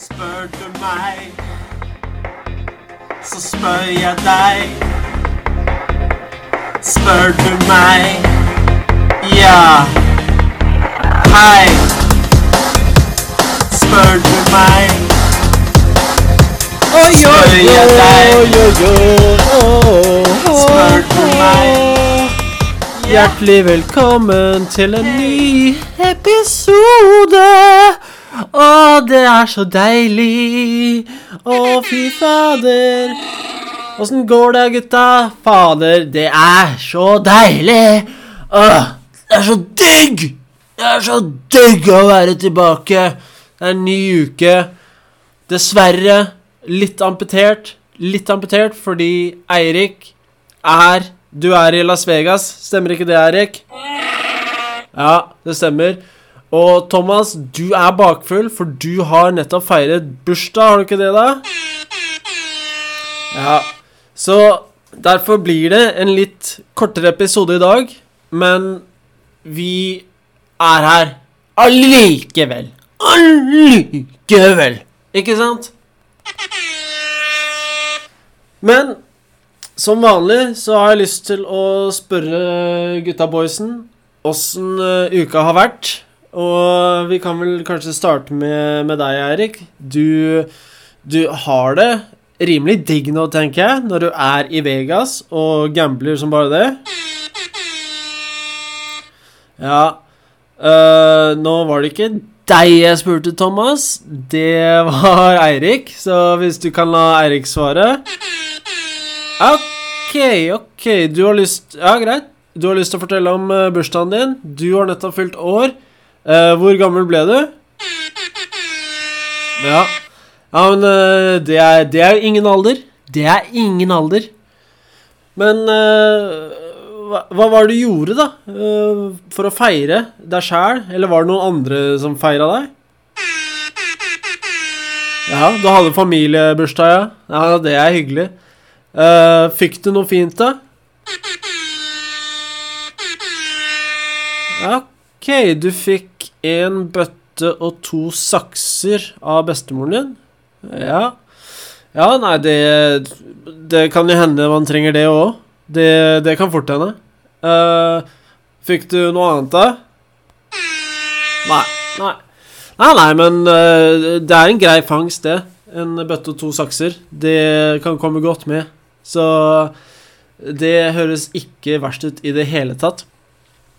Spør du meg, så spør jeg deg. Spør du meg, ja. Hei. Spør du meg, Spør jeg deg? Spør du meg? Hjertelig velkommen til en ny episode. Å, det er så deilig. Å, fy fader. Åssen går det, gutta? Fader, det er så deilig. Åh, det er så digg. Det er så digg å være tilbake. Det er en ny uke. Dessverre litt amputert. Litt amputert fordi Eirik er Du er i Las Vegas. Stemmer ikke det, Eirik? Ja, det stemmer. Og Thomas, du er bakfull, for du har nettopp feiret bursdag, har du ikke det, da? Ja. Så derfor blir det en litt kortere episode i dag, men vi er her allikevel. Allikevel. Ikke sant? Men som vanlig så har jeg lyst til å spørre gutta boysen åssen eh, uka har vært. Og vi kan vel kanskje starte med, med deg, Eirik. Du, du har det rimelig digg nå, tenker jeg, når du er i Vegas og gambler som bare det. Ja uh, Nå var det ikke deg jeg spurte, Thomas. Det var Eirik. Så hvis du kan la Eirik svare. OK, OK. Du har lyst Ja, greit. Du har lyst til å fortelle om eh, bursdagen din. Du har nettopp fylt år. Eh, hvor gammel ble du? Ja. Ja, men uh, det, er, det er ingen alder. Det er ingen alder. Men uh, hva, hva var det du gjorde, da? for å feire deg sjæl? Eller var det noen andre som feira deg? Ja, du hadde familiebursdag, ja. Ja, det er hyggelig. Fikk du noe fint, da? Ok, du fikk en bøtte og to sakser av bestemoren din. Ja. Ja, nei, det Det kan jo hende man trenger det òg. Det, det kan fort hende. Uh, fikk du noe annet, da? Nei. Nei, nei, nei men uh, det er en grei fangst, det. En bøtte og to sakser. Det kan komme godt med. Så det høres ikke verst ut i det hele tatt.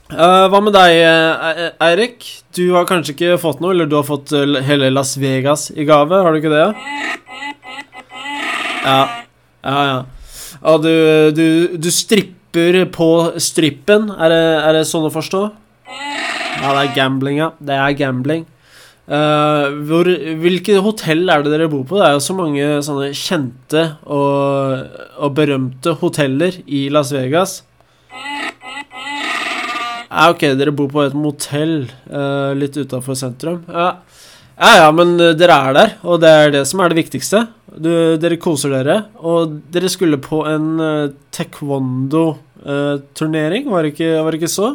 Eh, hva med deg, eh, Eirik? Du har kanskje ikke fått noe, eller du har fått eh, hele Las Vegas i gave, har du ikke det? Ja. Ja, ja. Og du, du, du stripper på strippen, er det, er det sånn å forstå? Ja, det er gambling, ja. Det er gambling. Uh, hvor, hvilke hotell er det dere bor på? Det er jo så mange sånne kjente og, og berømte hoteller i Las Vegas. Ja, ok, dere bor på et motell uh, litt utafor sentrum. Ja. ja, ja, men eh, dere er der, og det er det som er det viktigste. Du, dere koser dere, og dere skulle på en uh, taekwondo-turnering, var, det ikke- var det ikke så?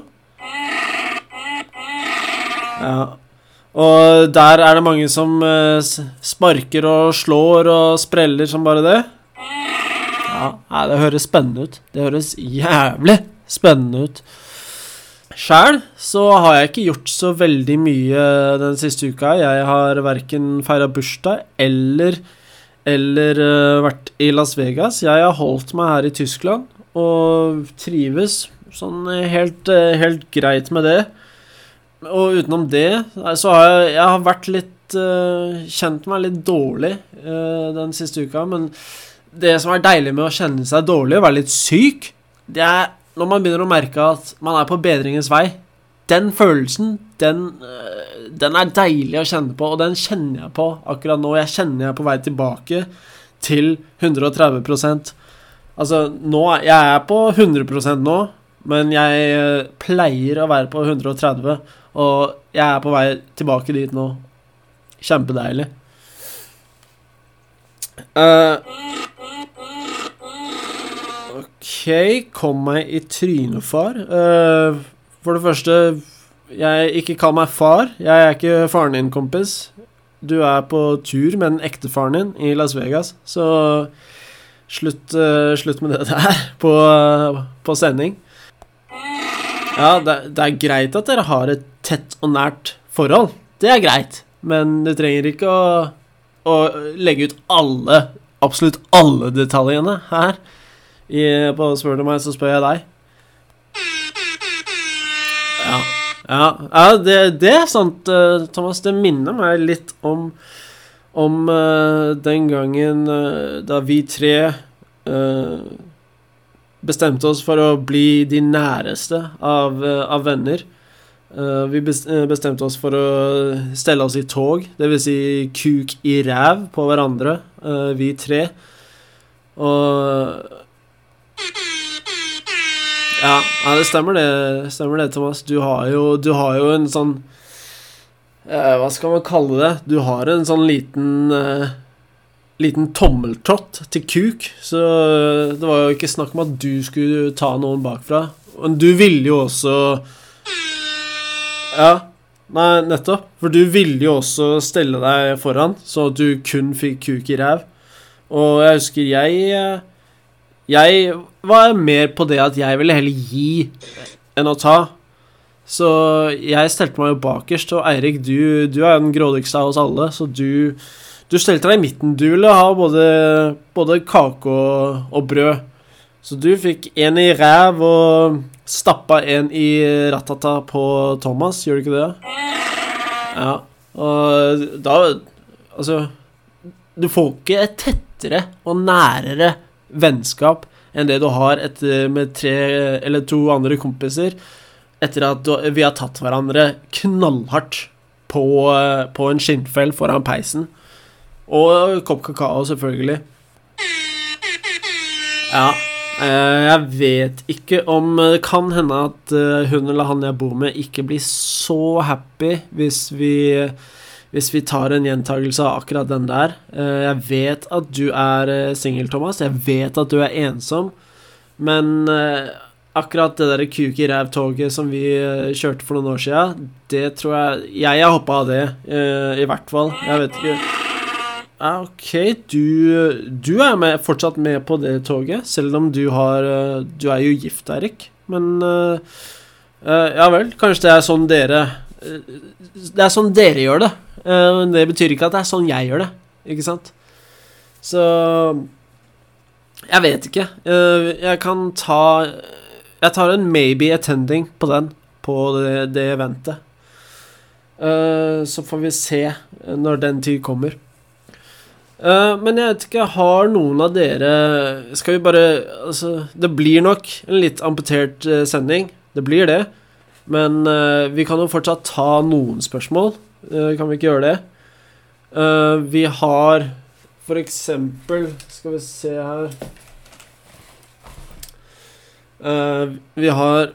Ja. Og der er det mange som eh, sparker og slår og spreller som bare det. Ja, det høres spennende ut. Det høres jævlig spennende ut. Sjæl så har jeg ikke gjort så veldig mye den siste uka. Jeg har verken feira bursdag eller, eller uh, vært i Las Vegas. Jeg har holdt meg her i Tyskland og trives sånn helt, eh, helt greit med det. Og utenom det så har jeg, jeg har vært litt uh, Kjent meg litt dårlig uh, den siste uka. Men det som er deilig med å kjenne seg dårlig og være litt syk, det er når man begynner å merke at man er på bedringens vei. Den følelsen, den, eh, den er deilig å kjenne på, og den kjenner jeg på akkurat nå. Jeg kjenner jeg er på vei tilbake til 130% Altså, nå Jeg er på 100% nå, men jeg eh, pleier å være på 130, og jeg er på vei tilbake dit nå. Kjempedeilig. Eh, OK, kom meg i trynet, far. Uh, for det første, jeg ikke kall meg far. Jeg er ikke faren din, kompis. du er på tur med den ekte faren din i Las Vegas, så slutt, uh, slutt med det der på, på sending. Ja, det, det er greit at dere har et tett og nært forhold. Det er greit. Men du trenger ikke å, å legge ut alle, absolutt alle detaljene her. I, på Spør du meg, så spør jeg deg. Ja, ja, ja det, det er sant, eh, Thomas. Det minner meg litt om om uh, den gangen uh, da vi tre uh, bestemte oss for å bli de næreste av, av venner. Uh, vi bestemte oss for å stelle oss i tog, dvs. Si kuk i ræv på hverandre, uh, vi tre. Og ja, det stemmer det, stemmer det, Thomas. Du har jo, du har jo en sånn eh, Hva skal man kalle det? Du har en sånn liten eh, Liten tommeltott til kuk. Så det var jo ikke snakk om at du skulle ta noen bakfra. Men du ville jo også Ja, nei, nettopp. For du ville jo også stelle deg foran, så at du kun fikk kuk i ræv. Og jeg husker jeg eh, Jeg var mer på det at jeg ville heller gi enn å ta. Så jeg stelte meg jo bakerst, og Eirik, du, du er den grådigste av oss alle, så du, du stelte deg i midten. Du ville ha både, både kake og, og brød. Så du fikk en i ræv og stappa en i ratata på Thomas, gjør du ikke det? Ja. Og da Altså Du får ikke et tettere og nærere vennskap enn det du har etter, med tre eller to andre kompiser etter at vi har tatt hverandre knallhardt på, eh, på en skinnfell foran peisen. Og kopp kakao, selvfølgelig. Ja. eh, Jeg vet ikke om Det kan hende at eh, hun eller han jeg bor med, ikke blir så happy hvis vi hvis vi tar en gjentagelse av akkurat den der. Eh, Jeg vet at du er eh, singel, Thomas. Jeg vet at du er ensom. Men eh, akkurat det der kuk i ræv-toget som vi kjørte for noen år siden, det tror jeg Jeg har hoppa av det, i hvert fall. Jeg vet ikke OK, du, du er med, fortsatt med på det toget, selv om du har Du er jo gift, Erik. Men uh, Ja vel, kanskje det er sånn dere Det er sånn dere gjør det. Eh, Men det betyr ikke at det er sånn jeg gjør det. Ikke sant? Så Jeg vet ikke. Eh, Jeg kan ta Jeg tar en maybe attending på den, på det, eventet. Eh, Så får vi se når den tid kommer. Men jeg vet ikke, har noen av dere Skal vi bare Altså, det blir nok en litt amputert sending. Det blir det. Men uh, vi kan jo fortsatt ta noen spørsmål. Eh, kan vi ikke gjøre det? Eh, vi har for eksempel Skal vi se her Eh, Vi har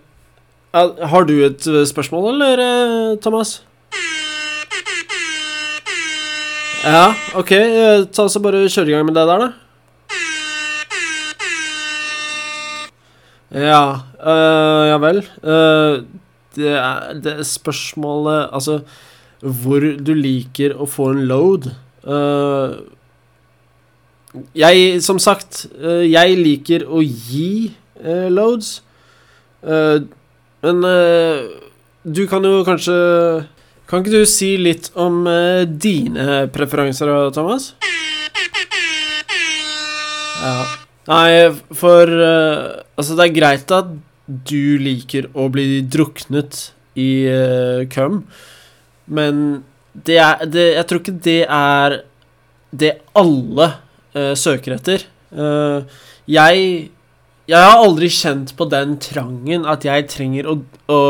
Har du et spørsmål, eller, Thomas? Ja, OK. Ta så bare Kjør i gang med det der, da. Ja, øh, ja vel. Uh, det, er, det er spørsmålet Altså hvor du liker å få en load. Uh, jeg, som sagt, uh, jeg liker å gi uh, loads. Men du kan jo kanskje Kan ikke du si litt om dine preferanser, Thomas? Ja. Nei, for Altså, det er greit at du liker å bli druknet i uh, køm, men det er det, Jeg tror ikke det er det alle uh, søker etter. Uh, jeg Jeg har aldri kjent på den trangen at jeg trenger å, å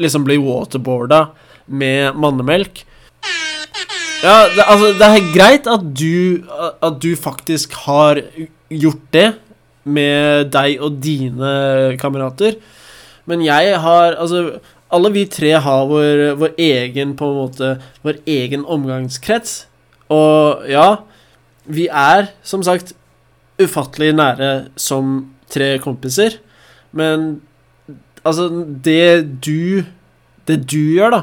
liksom bli waterboarda med mannemelk. Ja, det, altså, det er greit at du, at du faktisk har gjort det med deg og dine kamerater, men jeg har Altså, alle vi tre har vår, vår egen, på en måte Vår egen omgangskrets. Og ja, vi er som sagt ufattelig nære som tre kompiser, men altså, det du Det du gjør, da,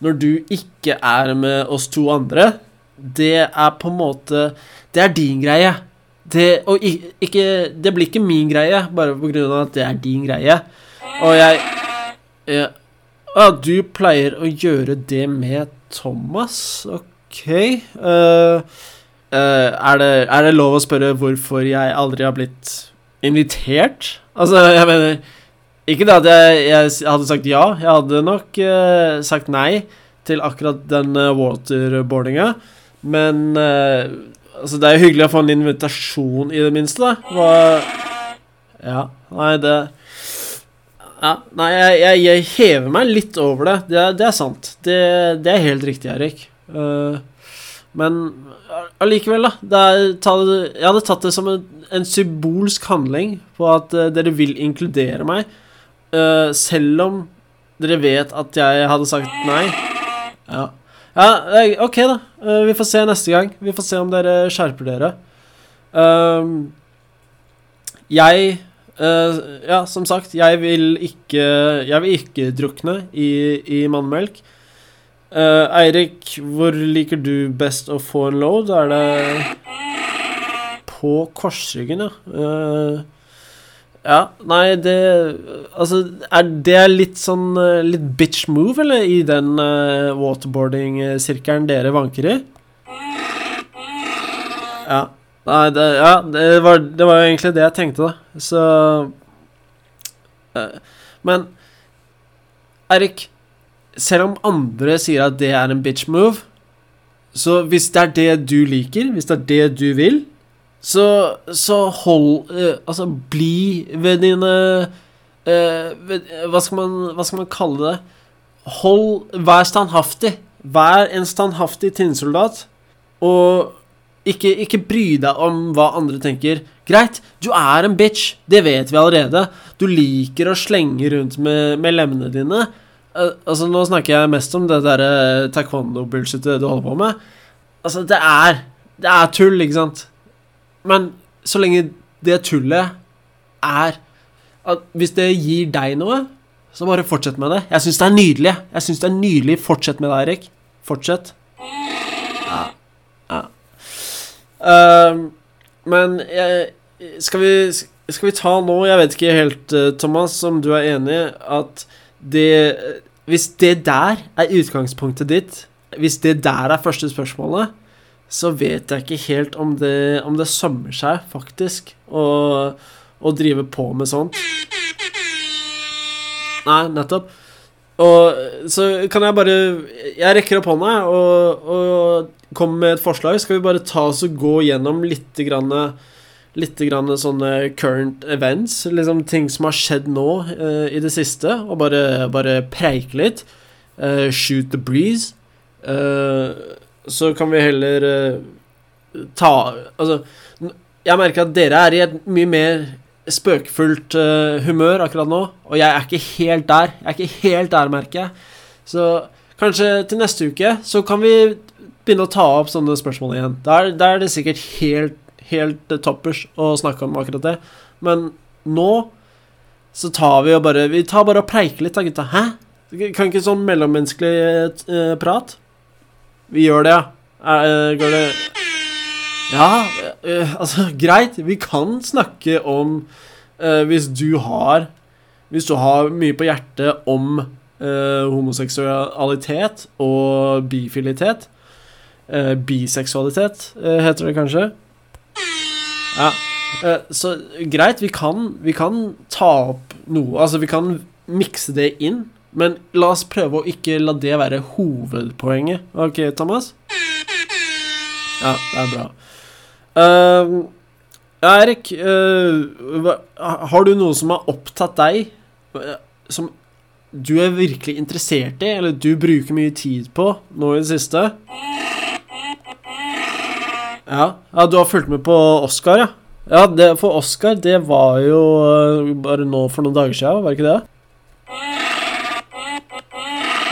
når du ikke er med oss to andre, det er på en måte Det er din greie. Det, og ikke Det blir ikke min greie, bare på grunn av at det er din greie. Og jeg ja, ah, Du pleier å gjøre det med Thomas? OK. Uh, uh, er, det, er det lov å spørre hvorfor jeg aldri har blitt invitert? Altså, jeg mener Ikke det at jeg, jeg hadde sagt ja, jeg hadde nok uh, sagt nei til akkurat den waterboardinga, men Altså, det er jo hyggelig å få en invitasjon, i det minste, da. Hva Ja, nei, det ja, Nei, jeg, jeg, jeg hever meg litt over det. Det, det er sant. Det, det er helt riktig, Erik. Uh, men allikevel, da. Er, ta, jeg hadde tatt det som en, en symbolsk handling på at uh, dere vil inkludere meg, uh, selv om dere vet at jeg hadde sagt nei. Ja. ja eh, OK, da. Eh, vi får se neste gang. Vi får se om dere skjerper dere. Jeg eh, Ja, som sagt, jeg vil ikke Jeg vil ikke drukne i, i mannmelk. Uh, Eirik, hvor liker du best å få en load? Er det På korsryggen, ja. Uh, ja, nei, det Altså, er det litt sånn Litt bitch move, eller, i den uh, waterboarding-sirkelen dere vanker i? Ja. Nei, det, ja, det var, det var jo egentlig det jeg tenkte, da. Så uh, Men Erik, selv om andre sier at det er en bitch move, så hvis det er det du liker, hvis det er det du vil, så, så hold uh, Altså, bli ved dine uh, ved, hva, skal man, hva skal man kalle det? Hold Vær standhaftig. Vær en standhaftig tinnsoldat. Og ikke, ikke bry deg om hva andre tenker. Greit, du er en bitch, det vet vi allerede. Du liker å slenge rundt med, med lemmene dine. Uh, altså, nå snakker jeg mest om det derre taekwondo-bullshitet du holder på med. Altså, det er Det er tull, ikke sant? Men så lenge det tullet er at Hvis det gir deg noe, så bare fortsett med det. Jeg syns det er nydelig. Jeg synes det er nydelig. Fortsett med det, Eirik. Fortsett. Ja. ja. Ehm, men jeg, skal, vi, skal vi ta nå Jeg vet ikke helt, eh, Thomas, om du er enig at det Hvis det der er utgangspunktet ditt, hvis det der er første spørsmålet, så vet jeg ikke helt om det, om det sømmer seg, faktisk, å, å drive på med sånt. Nei, nettopp. Og så kan jeg bare Jeg rekker opp hånda og, og kommer med et forslag. Skal vi bare ta oss og gå gjennom litt grann, litt grann sånne current events? Liksom ting som har skjedd nå uh, i det siste, og bare, bare preike litt. Uh, shoot the breeze. Uh, så kan vi heller ta Altså, jeg merker at dere er i et mye mer spøkefullt uh, humør akkurat nå, og jeg er ikke helt der. Jeg er ikke helt der, merker jeg. Så kanskje til neste uke så kan vi begynne å ta opp sånne spørsmål igjen. Da er, da er det sikkert helt, helt eh, toppers å snakke om akkurat det. Men nå så tar vi og bare Vi tar bare og preiker litt, da, gutta. Hæ? Kan ikke sånn mellommenneskelig uh, prat? Vi gjør det, ja. Uh, går det Ja, eh, altså, greit. Vi kan snakke om eh, Hvis du har Hvis du har mye på hjertet om eh, homoseksualitet og bifilitet Biseksualitet, heter det kanskje. Ja. så greit, vi kan, vi kan ta opp noe Altså, vi kan mikse det inn. Men la oss prøve å ikke la det være hovedpoenget. OK, Thomas? Ja, det er bra. Ja, Erik, uh, har du noe som har opptatt deg, eh, som du er virkelig interessert i, eller du bruker mye tid på nå i det siste? Ja, ja du har fulgt med på Oscar, ja? Ja, det, for Oscar, det var jo eh, bare nå for noen dager siden, var det ikke det?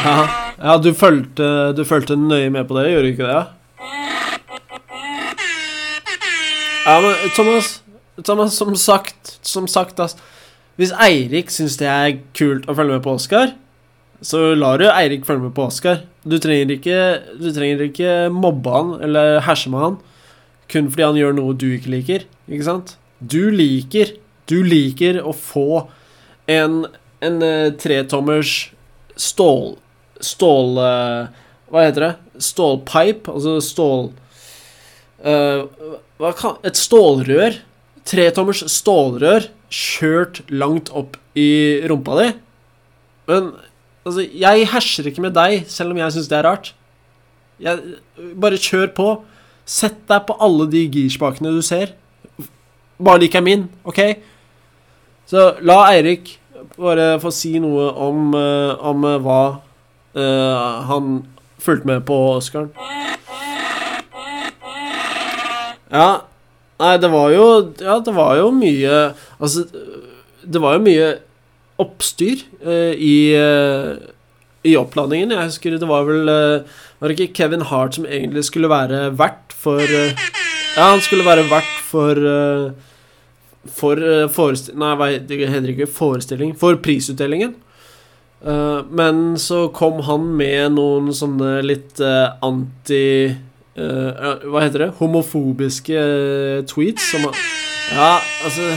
Ja, ja du, fulgte, du fulgte nøye med på det, gjorde du ikke det? Ja, men Thomas, Thomas som sagt, som sagt ass, Hvis Eirik syns det er kult å følge med på Oscar, så lar du Eirik følge med på Oscar. Du trenger ikke Du trenger ikke mobbe han eller herse med han kun fordi han gjør noe du ikke liker, ikke sant? Du liker Du liker å få en en eh, tretommers stål Stål eh, Hva heter det? Stålpipe, altså stål kan, Et stålrør. Tretommers stålrør kjørt langt opp i rumpa di. Men altså, jeg herser ikke med deg, selv om jeg syns det er rart. Jeg, bare kjør på. Sett deg på alle de girspakene du ser. Bare ikke er min, OK? Så la Eirik bare få si noe om, eh, om eh, hva uh, han fulgte med på Oscaren. Ja, nei, det var jo Ja, det var jo mye Altså, det var jo mye oppstyr eh, i eh, i oppladningen. Jeg husker det var vel eh, Var det ikke Kevin Hart som egentlig skulle være vert for eh, Ja, han skulle være vert for eh, For forestilling Nei, det heter ikke forestilling. For prisutdelingen. Men så kom han med noen sånne litt anti ja, Hva heter det? Homofobiske eh, tweets som Ja, altså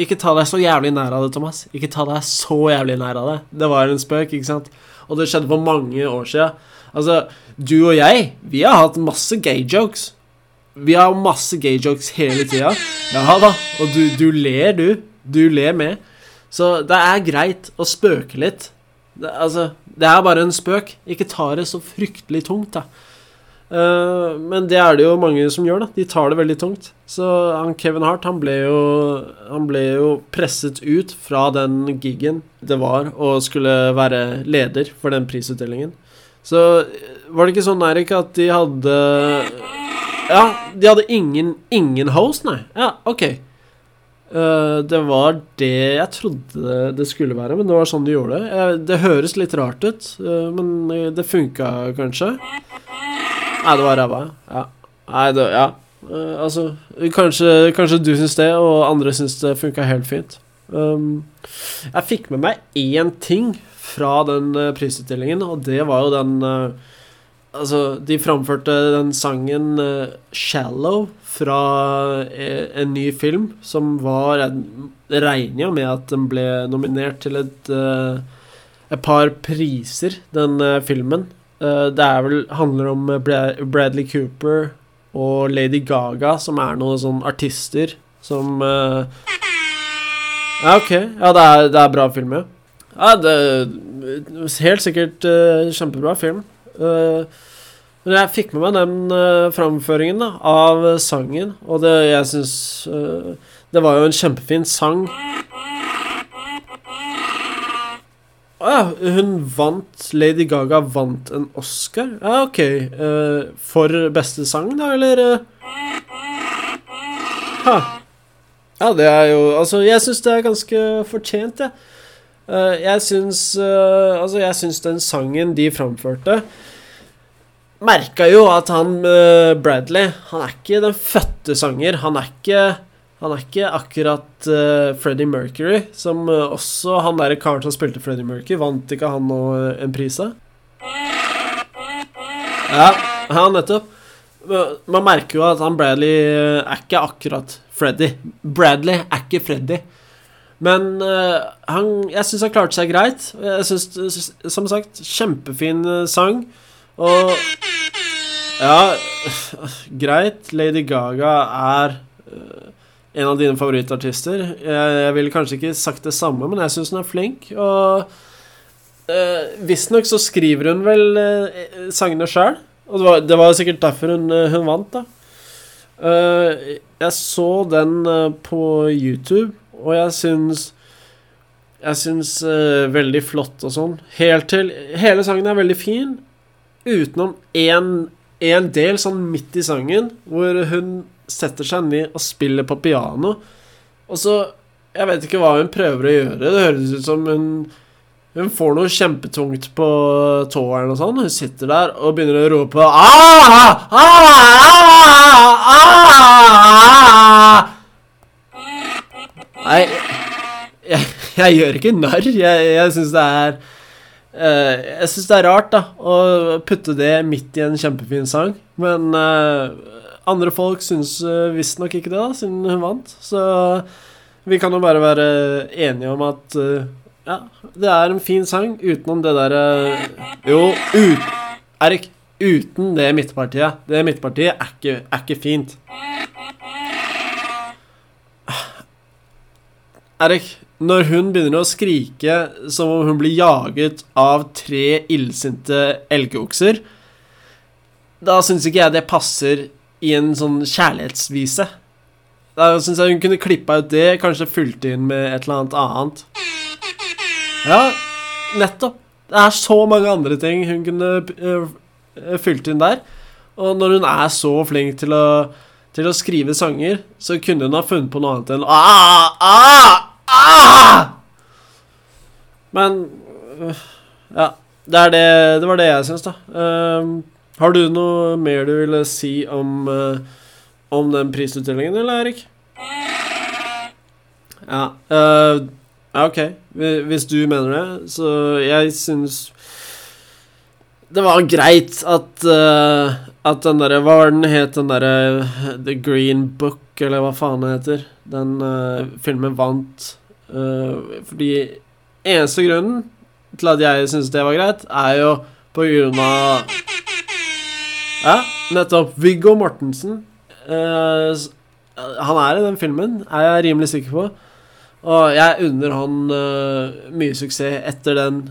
Ikke ta deg så jævlig nær av det, Thomas. Ikke ta deg så jævlig nær av det. Det var en spøk, ikke sant? Og det skjedde for mange år siden. Altså, du og jeg, vi har hatt masse gay jokes. Vi har masse gay jokes hele tida. Ja da. Og du, du ler, du. Du ler med. Så det er greit å spøke litt. Det, altså, det er bare en spøk. Ikke ta det så fryktelig tungt, da. Eh, men det er det jo mange som gjør, da. De tar det veldig tungt. Så han Kevin Hart, han ble jo Han ble jo presset ut fra den gigen det var å skulle være leder for den prisutdelingen. Så var det ikke sånn, Erik, at de hadde Ja, de hadde ingen, ingen host, nei. Ja, OK. Uh, det var det jeg trodde det skulle være, men det var sånn de gjorde det. Uh, det høres litt rart ut, uh, men det funka kanskje. Nei, det var ræva, ja. Nei, det Ja. Uh, altså, kanskje, kanskje du syns det, og andre syns det funka helt fint. Um, jeg fikk med meg én ting fra den uh, prisutdelingen, og det var jo den uh, Altså, de framførte den sangen 'Shallow' fra en ny film som var Jeg regner jo med at den ble nominert til et, et par priser, den filmen. Eh, det er vel handler om eh, Bradley Cooper og Lady Gaga, som er noen sånne artister som eh, Ja, OK. Ja, det er, det er bra film, ja. Ja, det Helt sikkert uh, kjempebra film. Uh, men jeg fikk med meg den uh, framføringen da, av sangen, og det jeg syns Det var jo en kjempefin sang. Å ja, hun vant Lady Gaga vant en Oscar? Ja, OK. Uh, for beste sang, da, eller? eh? Ha. Ja, det er jo Altså, jeg syns det er ganske fortjent, jeg. Uh, jeg syns eh, Altså, jeg syns den sangen de framførte Merka jo at han eh, Bradley Han er ikke den fødte sanger. Han er ikke Han er ikke akkurat uh, Freddie Mercury, som uh, også Han derre karen som spilte Freddie Mercury, vant ikke han nå eh, en pris av? Ja, ja, nettopp. Man merker jo at han Bradley er ikke akkurat Freddy. Bradley er ikke Freddy. Men han, jeg syns han klarte seg greit. Jeg syns, som sagt, kjempefin sang. Og Ja, greit. Lady Gaga er en av dine favorittartister. Jeg, jeg ville kanskje ikke sagt det samme, men jeg syns hun er flink. Og uh, visstnok så skriver hun vel uh, sangene sjøl. Og det var, det var sikkert derfor hun, eh, hun vant, da. Eh, jeg så den eh, på YouTube, og jeg syns Jeg syns eh, veldig flott og sånn. Helt til Hele sangen er veldig fin, utenom én en del sånn midt i sangen, hvor hun setter seg ned og spiller på piano. Og så Jeg vet ikke hva hun prøver å gjøre. Det høres ut som hun hun får noe kjempetungt på tåeren og sånn. Hun sitter der og begynner å rope ah, ah, ah, ah. Nei, jeg, jeg gjør ikke narr. Jeg, jeg syns det er Eh, jeg syns det er rart da å putte det midt i en kjempefin sang, men eh, andre folk syns uh, visstnok ikke det, da, siden hun vant. Så vi kan jo bare være enige om at eh, ja, det er en fin sang utenom det derre Jo, ut, Erik, uten det midtpartiet. Det midtpartiet er ikke, er ikke fint. Erik, når hun begynner å skrike som om hun blir jaget av tre illsinte elgokser, da syns ikke jeg det passer i en sånn kjærlighetsvise. Da syns jeg hun kunne klippa ut det, kanskje fulgt inn med et eller annet annet. Ja, nettopp. Det er så mange andre ting hun kunne fulgt fylt inn der. Og når hun er så flink til å, til å skrive sanger, så kunne hun ha funnet på noe annet enn ah, ah, ah! Men øh, Ja. Det, er det, det var det jeg syns, da. Uh, har du noe mer du ville si om, uh, om den prisutdelingen, eller, Erik? Ja. Uh, OK. Hvis du mener det, så jeg syns det var greit at uh, At den derre Hva var den het, den derre The Green Book, eller hva faen det heter? Den uh, filmen vant. Uh, fordi eneste grunnen til at jeg syns det var greit, er jo på grunn av Ja, nettopp. Viggo Mortensen. han er i den filmen, er jeg rimelig sikker på. Og jeg unner han mye suksess etter den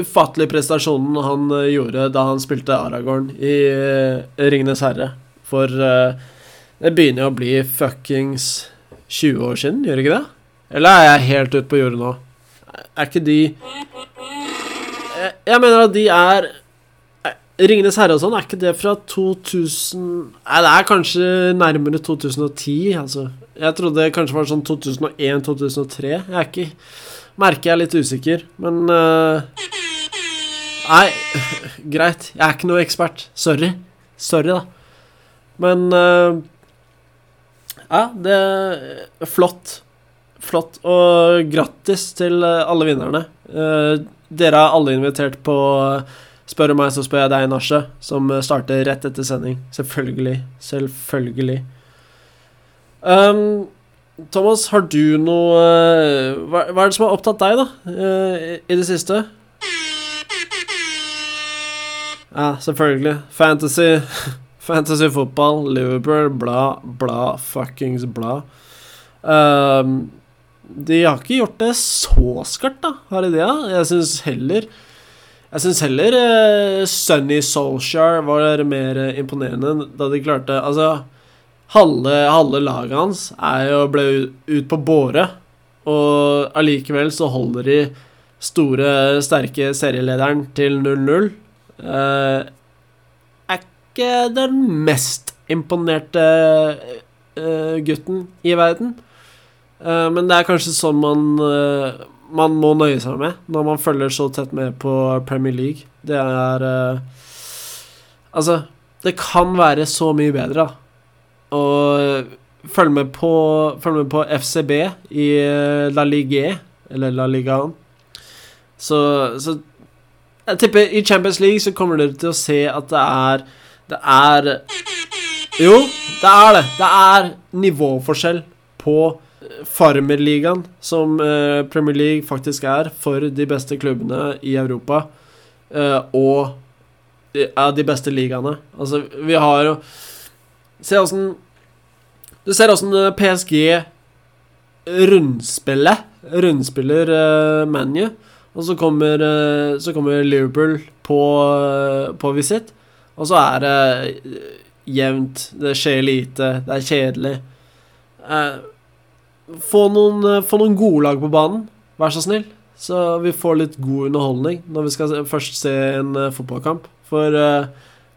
ufattelige prestasjonen han uh, gjorde da han spilte Aragorn i uh, Ringenes herre. For uh, det begynner jo å bli fuckings 20 år siden, gjør det ikke det? Eller er jeg helt ute på jordet nå? Er ikke de jeg, mener at de er Ringenes herre og sånn, er ikke det fra 2000 Nei, det er kanskje nærmere 2010, altså. Jeg trodde det kanskje var sånn 2001-2003. Jeg er ikke Merker jeg er litt usikker, men uh, Nei, greit. Jeg er ikke noe ekspert. Sorry. Sorry, da. Men uh, Ja, det er Flott. Flott. Og grattis til alle vinnerne. Uh, dere er alle invitert på Spør meg, så spør jeg deg, Nasje, som starter rett etter sending. Selvfølgelig. Selvfølgelig. Um, Thomas, har du noe hva, hva, er det som har opptatt deg, da, i det siste? Ja, selvfølgelig. Fantasy. Fantasy fotball, Liverpool, bla, bla, fuckings bla. Um, de har ikke gjort det så skarpt, da, har de det? Jeg syns heller Jeg syns heller uh, Sunny Solskjær var mer imponerende da de klarte Altså, halve, halve laget hans er jo ble ut på båre, og allikevel så holder de store, sterke serielederen til 0-0. Uh, er ikke den mest imponerte uh, gutten i verden. Uh, men det er kanskje sånn man man må nøye seg med når man følger så tett med på Premier League. Det er Altså, det kan være så mye bedre, da. Og følg med på, følg med på FCB i La Ligue, eller La Ligaen. Så, så jeg tipper i Champions League så kommer dere til å se at det er Det er Jo, det er det. Det er nivåforskjell på Farmerligaen, som uh, Premier League faktisk er for de beste klubbene i Europa, uh, og er de beste ligaene. Altså, vi har jo Se åssen Du ser åssen eh, PSG rundspiller Rundspiller uh, ManU. Og så kommer, eh, så kommer Liverpool på, eh, på visitt, og så er det eh, jevnt. Det skjer lite. Det er kjedelig. Få noen, få noen gode lag på banen, vær så snill. Så vi får litt god underholdning når vi skal først se en fotballkamp. For uh,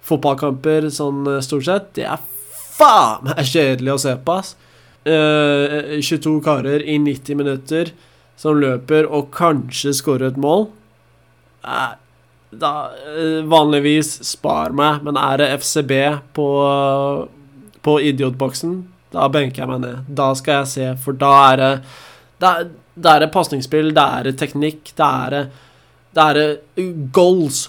fotballkamper sånn stort sett, det er faen meg kjedelig å se på, ass. Uh, 22 karer i 90 minutter som løper og kanskje skårer et mål Uh, da, eh, Vanligvis spar meg, men er det FCB på, på idiotboksen, da benker jeg meg ned. Da skal jeg se, for da er det Det er, det er pasningsspill, det er teknikk, det er det er goals.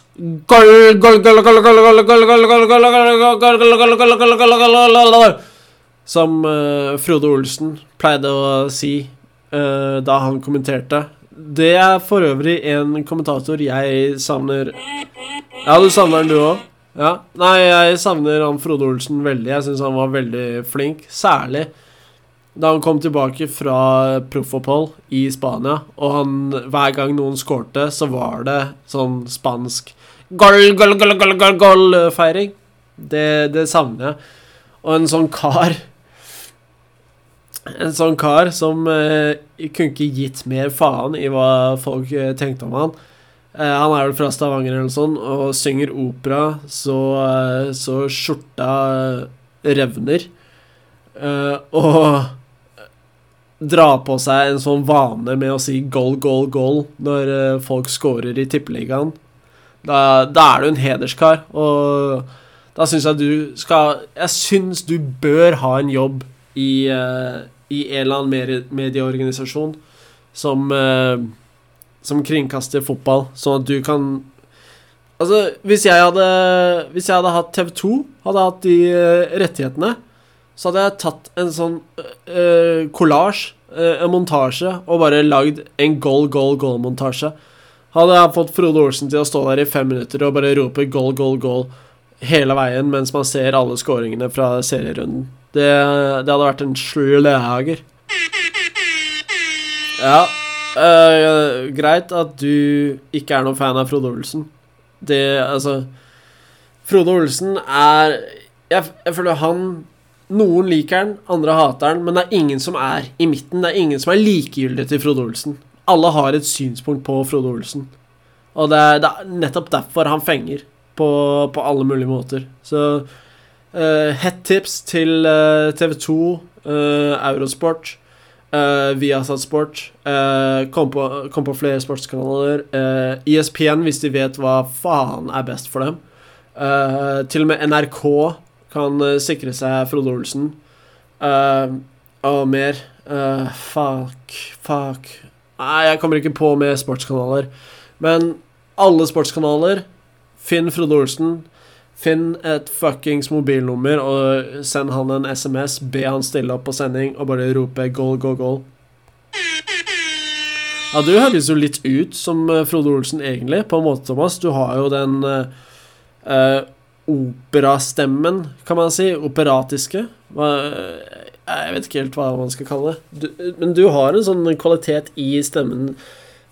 Som Frode Olsen pleide å si da han kommenterte. Det er for øvrig en kommentator jeg savner. Ja, du savner den, du òg? Ja. Nei, jeg savner han Frode Olsen veldig. Jeg syns han var veldig flink. Særlig da han kom tilbake fra proffopphold i Spania, og han, hver gang noen skårte, så var det sånn spansk gol, gol, gol, gol, gol, gol-feiring. Det, det savner jeg. Og en sånn kar En sånn kar som eh, kunne ikke gitt mer faen i hva folk eh, tenkte om han. Eh, han er vel fra Stavanger eller noe sånt, og synger opera så, eh, så skjorta revner. Eh, og dra på seg en sånn vane med å si 'goal, goal, goal' når folk scorer i Tippeligaen. Da, da er du en hederskar, og da syns jeg du skal Jeg syns du bør ha en jobb i, i en eller annen medieorganisasjon som, som kringkaster fotball, sånn at du kan Altså, hvis jeg hadde Hvis jeg hadde hatt TV2, hadde hatt de eh, rettighetene, så hadde jeg tatt en sånn uh, collage, uh, en montasje, og bare lagd en goal, goal, goal-montasje. Hadde jeg fått Frode Olsen til å stå der i fem minutter og bare rope goal, goal, goal hele veien mens man ser alle skåringene fra serierunden. Det, det hadde vært en slager. Ja, uh, greit at du ikke er noen fan av Frode Olsen. Det, altså Frode Olsen er jeg, jeg føler han noen liker han, andre hater han, men det er ingen som er i midten. Det er ingen som er likegyldig til Frode Olsen. Alle har et synspunkt på Frode Olsen. Og det er, det er nettopp derfor han fenger på, på alle mulige måter. Så uh, hett tips til uh, TV 2, uh, Eurosport, uh, Viasat Sport. Uh, kom, på, kom på flere sportskanaler. Uh, ESPN, hvis de vet hva faen er best for dem. Uh, til og med NRK kan sikre seg Frode Olsen. Og mer. Fuck, fuck Nei, jeg kommer ikke på med sportskanaler. Men alle sportskanaler, finn Frode Olsen. Finn et fuckings mobilnummer og send han en SMS. Be han stille opp på sending og bare rope 'goal, goal, goal'. Ja, du høres jo litt ut som Frode Olsen egentlig, på en måte, Thomas. Du har jo den uh, operastemmen, kan man si. Operatiske. Jeg vet ikke helt hva man skal kalle det. Du, men du har en sånn kvalitet i stemmen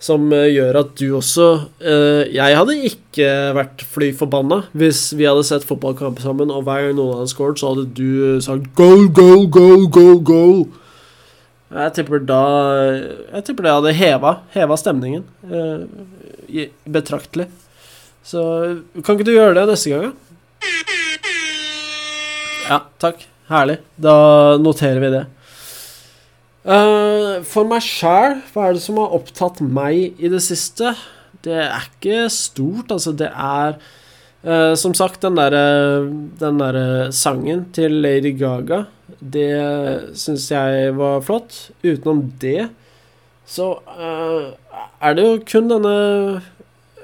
som eh, gjør at du også uh, Jeg hadde ikke vært fly forbanna hvis vi hadde sett fotballkamp sammen, og hver gang noen hadde scoret, så hadde du sagt goal, goal, goal, goal, goal. Jeg tipper da Jeg tipper det hadde heva, heva stemningen uh, betraktelig. Så kan ikke du gjøre det neste gang, da? Ja, takk. Herlig. Da noterer vi det. Uh, for meg sjæl, hva er det som har opptatt meg i det siste? Det er ikke stort, altså. Det er uh, som sagt den derre derre sangen til Lady Gaga. Det syns jeg var flott. Utenom det så uh, er det jo kun denne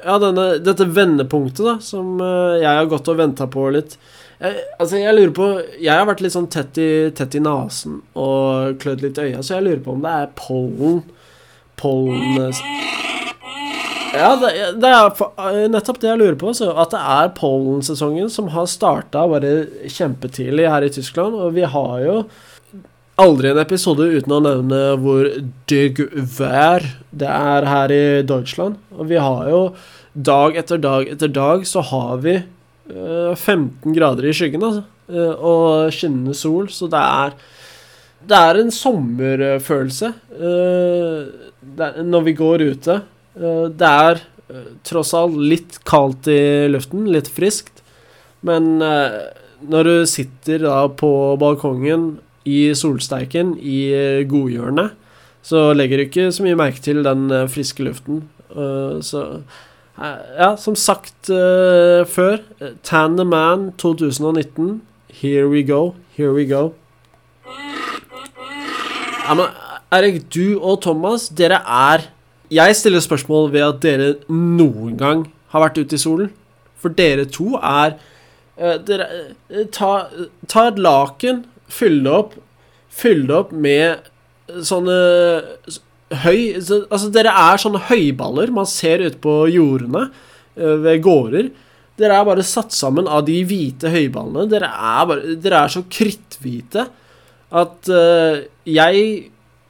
Ja, denne, dette vendepunktet, da, som jeg har gått og venta på litt. Altså, jeg lurer på Jeg har vært litt sånn tett i, tett i nesen og klødd litt i øya, så jeg lurer på om det er pollen Pollen Ja, det, det er nettopp det jeg lurer på. Så at det er pollensesongen som har starta bare kjempetidlig her i Tyskland. Og vi har jo aldri en episode uten å nevne hvor digg vær det er her i Deutschland. Og vi har jo dag etter dag etter dag så har vi 15 grader i skyggen, altså. Og skinnende sol, så det er Det er en sommerfølelse når vi går ute. Det er tross alt litt kaldt i luften, litt friskt, men når du sitter da på balkongen i solsteiken i godhjørnet, så legger du ikke så mye merke til den friske luften. Så ja, som sagt uh, før, Tan the Man 2019. Here we go, here we go. Ja, men Erik, du og Thomas, dere er jeg stiller spørsmål ved at dere noen gang har vært ute i solen. For dere to er uh, dere, uh, ta, ta et laken, fyll det opp Fyll det opp med sånne høy Altså, dere er sånne høyballer man ser ute på jordene eh, ved gårder. Dere er bare satt sammen av de hvite høyballene. Dere er, bare, dere er så kritthvite at uh, jeg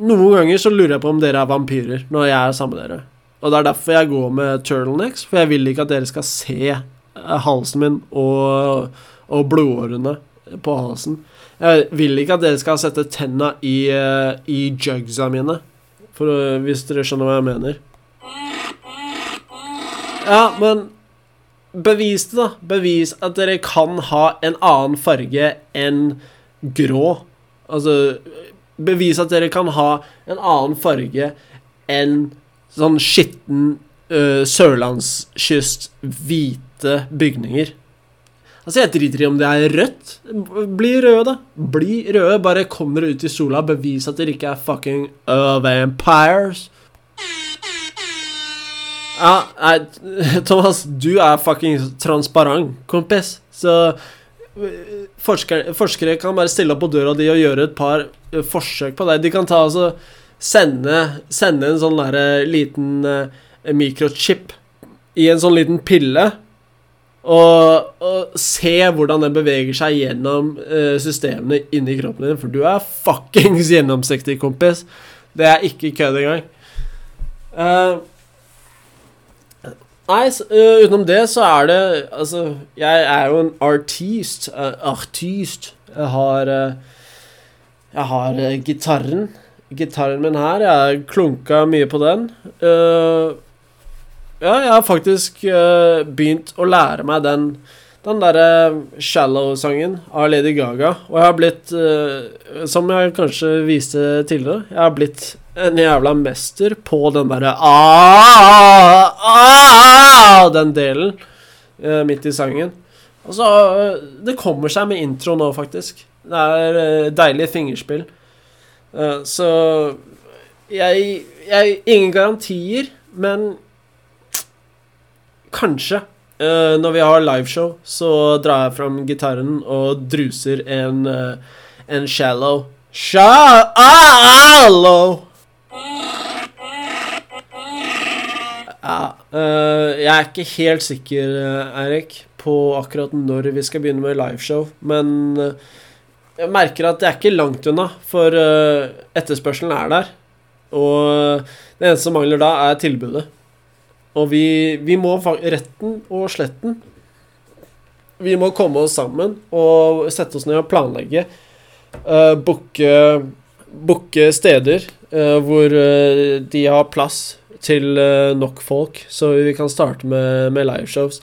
Noen ganger så lurer jeg på om dere er vampyrer når jeg er sammen med dere. Og det er derfor jeg går med turtlenecks, for jeg vil ikke at dere skal se eh, halsen min og, og blodårene på halsen. Jeg vil ikke at dere skal sette tenna i, i jugsa mine, for, å- hvis dere skjønner hva jeg mener. Ja, men bevis det, da. Bevis at dere kan ha en annen farge enn grå. Altså Bevis at dere kan ha en annen farge enn sånn skitten uh, sørlandskyst, hvite bygninger. Altså, jeg driter i om det er rødt. Bli røde, da. Bli røde. Bare kom dere ut i sola. Bevis at dere ikke er fucking uh, vampires. Ja, nei, Thomas, du er fucking transparent, kompis. Så øh, forskere, forskere kan bare stille opp på døra di og gjøre et par øh, forsøk på deg. De kan ta altså sende, sende en sånn derre liten uh, mikrochip i en sånn liten pille. Og, og se hvordan den beveger seg gjennom uh, systemene inni kroppen din. For du er fuckings gjennomsiktig, kompis. Det er ikke kødd engang. Uh, Nei, øh, utenom det så er det Altså, jeg er jo en artist. Uh, artist. Jeg har Jeg har gitarren. Gitarren min her. Jeg har klunka mye på den. Øh, ja, jeg har faktisk uh, begynt å lære meg den den derre Shallow-sangen av Lady Gaga. Og jeg har blitt, uh, som jeg kanskje viste tidligere, jeg har blitt en jævla mester på den derre ah, ah, Den delen uh, midt i sangen. Og så eh, Det kommer seg med intro nå, faktisk. Det er eh, deilig fingerspill. Eh, så jeg, jeg Ingen garantier, men kanskje. Eh, når vi har liveshow, så drar jeg fram gitaren og druser en, eh, en shallow. Shallow! Ja, øh, jeg er ikke helt sikker, Eirik, på akkurat når vi skal begynne med liveshow, men jeg merker at det er ikke langt unna, for etterspørselen er der. Og det eneste som mangler da, er tilbudet. Og vi, vi må retten og sletten Vi må komme oss sammen og sette oss ned og planlegge. Uh, Booke booke steder uh, hvor uh, de har plass til uh, nok folk, så vi kan starte med, med liveshows.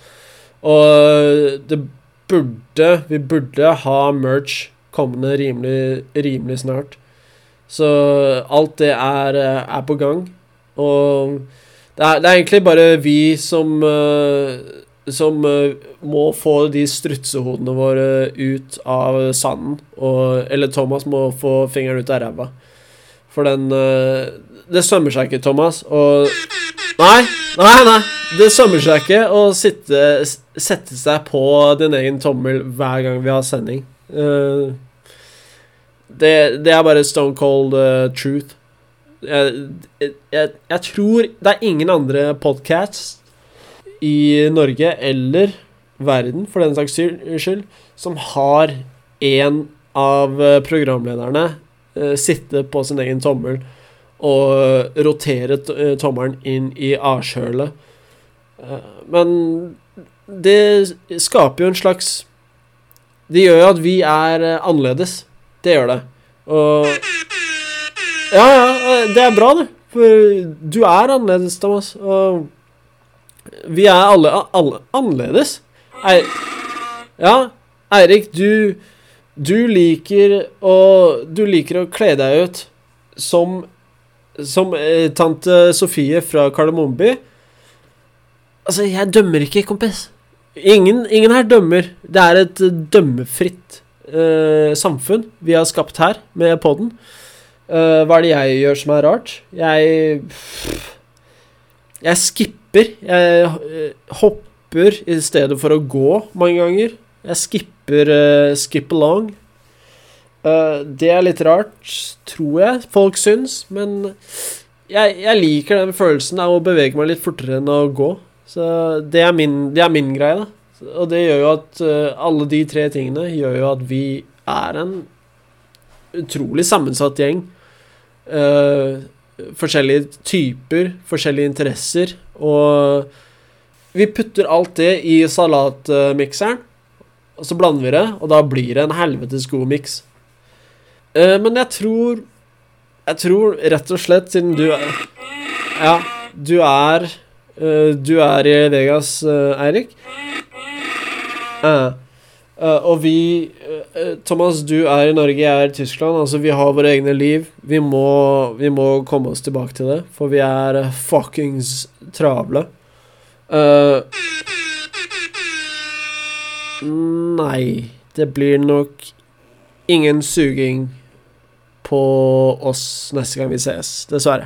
Og eh, det burde Vi burde ha merch kommende rimelig, rimelig snart. Så alt det er, eh, er på gang. Og det er, det er egentlig bare vi som eh, som eh, må få de strutsehodene våre ut av sanden. Og, eller Thomas må få fingeren ut av ræva. For den eh, Det sømmer seg ikke, Thomas. Og Nei, nei, nei. Det sømmer seg ikke å sitte, sette seg på din egen tommel hver gang vi har sending. Uh, det, det er bare stone cold uh, truth. Jeg, jeg, jeg tror det er ingen andre podcasts i Norge eller verden, for den saks skyld, som har en av eh, programlederne eh, sitte på sin egen tommel og rotere eh, tommelen inn i avkjølet. Eh, men det skaper jo en slags Det gjør jo at vi er eh, annerledes. Det gjør det. Og Ja, ja, eh, det er bra, det. For du er annerledes, Thomas. Og vi er alle, alle annerledes. Eir ja, Eirik, du Du liker å Du liker å kle deg ut som Som eh, tante Sofie fra Kardemommeby. Altså, jeg dømmer ikke, kompis. Ingen, ingen her dømmer. Det er et dømmefritt eh, samfunn vi har skapt her med podden. Eh, hva er det jeg gjør som er rart? Jeg Jeg skipper. Jeg eh, hopper i stedet for å gå mange ganger. Jeg skipper uh, skip along. Uh, det er litt rart, tror jeg folk syns, men jeg, jeg liker den følelsen av å bevege meg litt fortere enn å gå. Så det er min, det er min greie, da. Og det gjør jo at alle de tre tingene gjør jo at vi er en utrolig sammensatt gjeng. Eh, forskjellige typer, forskjellige interesser, og vi putter alt det i salatmikseren, og så blander vi det, og da blir det en helvetes god miks. Uh, men jeg tror Jeg tror rett og slett, siden du er Ja, du er uh, Du er i Vegas, eh, Eirik. Eh, eh, og vi uh, Thomas, du er i Norge, jeg er i Tyskland. Altså, vi har våre egne liv. Vi må, vi må komme oss tilbake til det, for vi er uh, fuckings travle. Nei, det blir nok ingen suging på oss neste gang vi ses, dessverre.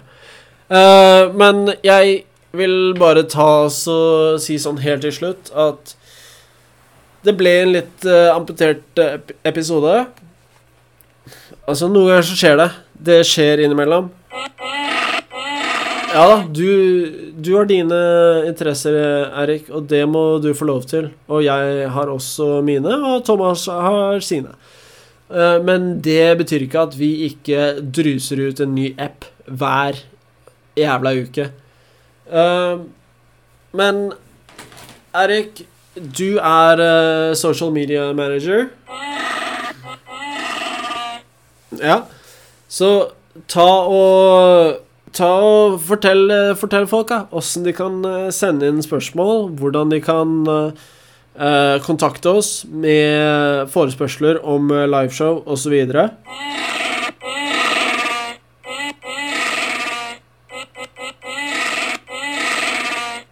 Men jeg vil bare ta så si sånn helt til slutt at det ble en litt uh, amputert eh, episode. Altså, noen ganger så skjer det. Det skjer innimellom. Ja da, du, du har dine interesser, Erik, og det må du få lov til. Og jeg har også mine, og Thomas har sine. Eh, Men det betyr ikke at vi ikke druser ut en ny app hver jævla uke. Men Erik, du er uh, social media manager. Ja. Så ta og Ta og fortell, eh, fortell folk da, hvordan de kan eh, sende inn spørsmål, hvordan de kan eh, kontakte oss med forespørsler om liveshow osv.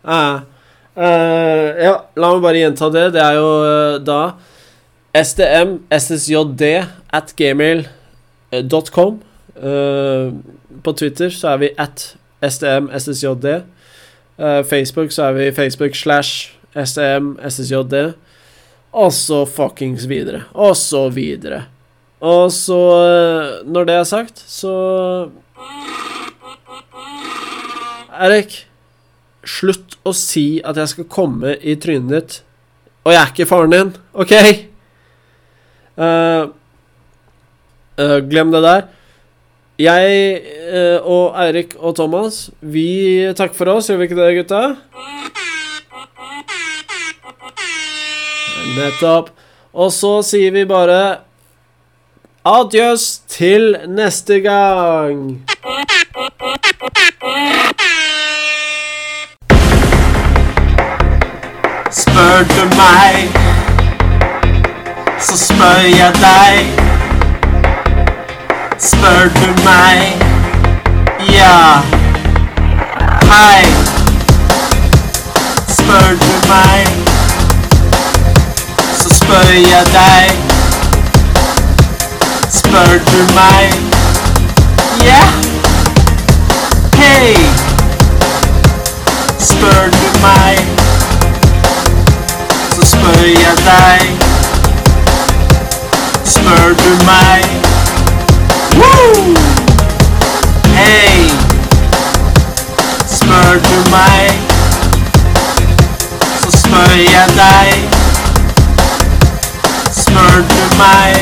Eh, eh, ja, la meg bare gjenta det. Det er jo uh, da SDM, SSJD at gmail.com. Uh, på Twitter så er vi at SDM, SSJD. Eh, Facebook så er vi Facebook slash SDM, SSJD. Og så fuckings videre. Og så videre. Og så, eh, når det er sagt, så Erik, slutt å si at jeg skal komme i trynet ditt. Og jeg er ikke faren din, OK? Uh, uh, glem det der. Jeg uh, og Eirik og Thomas, vi takker for oss, gjør vi ikke det, gutta? Nettopp. Og så sier vi bare adjøs til neste gang. Spør du meg, så spør jeg deg. Spør du meg, ja. Hei. Spør du meg, så spør jeg deg. Spør du meg, ja. Hei. Spør du meg så spør jeg deg. Spør du meg? Woo! Hei! Spør du meg? Så spør jeg deg. Spør du meg?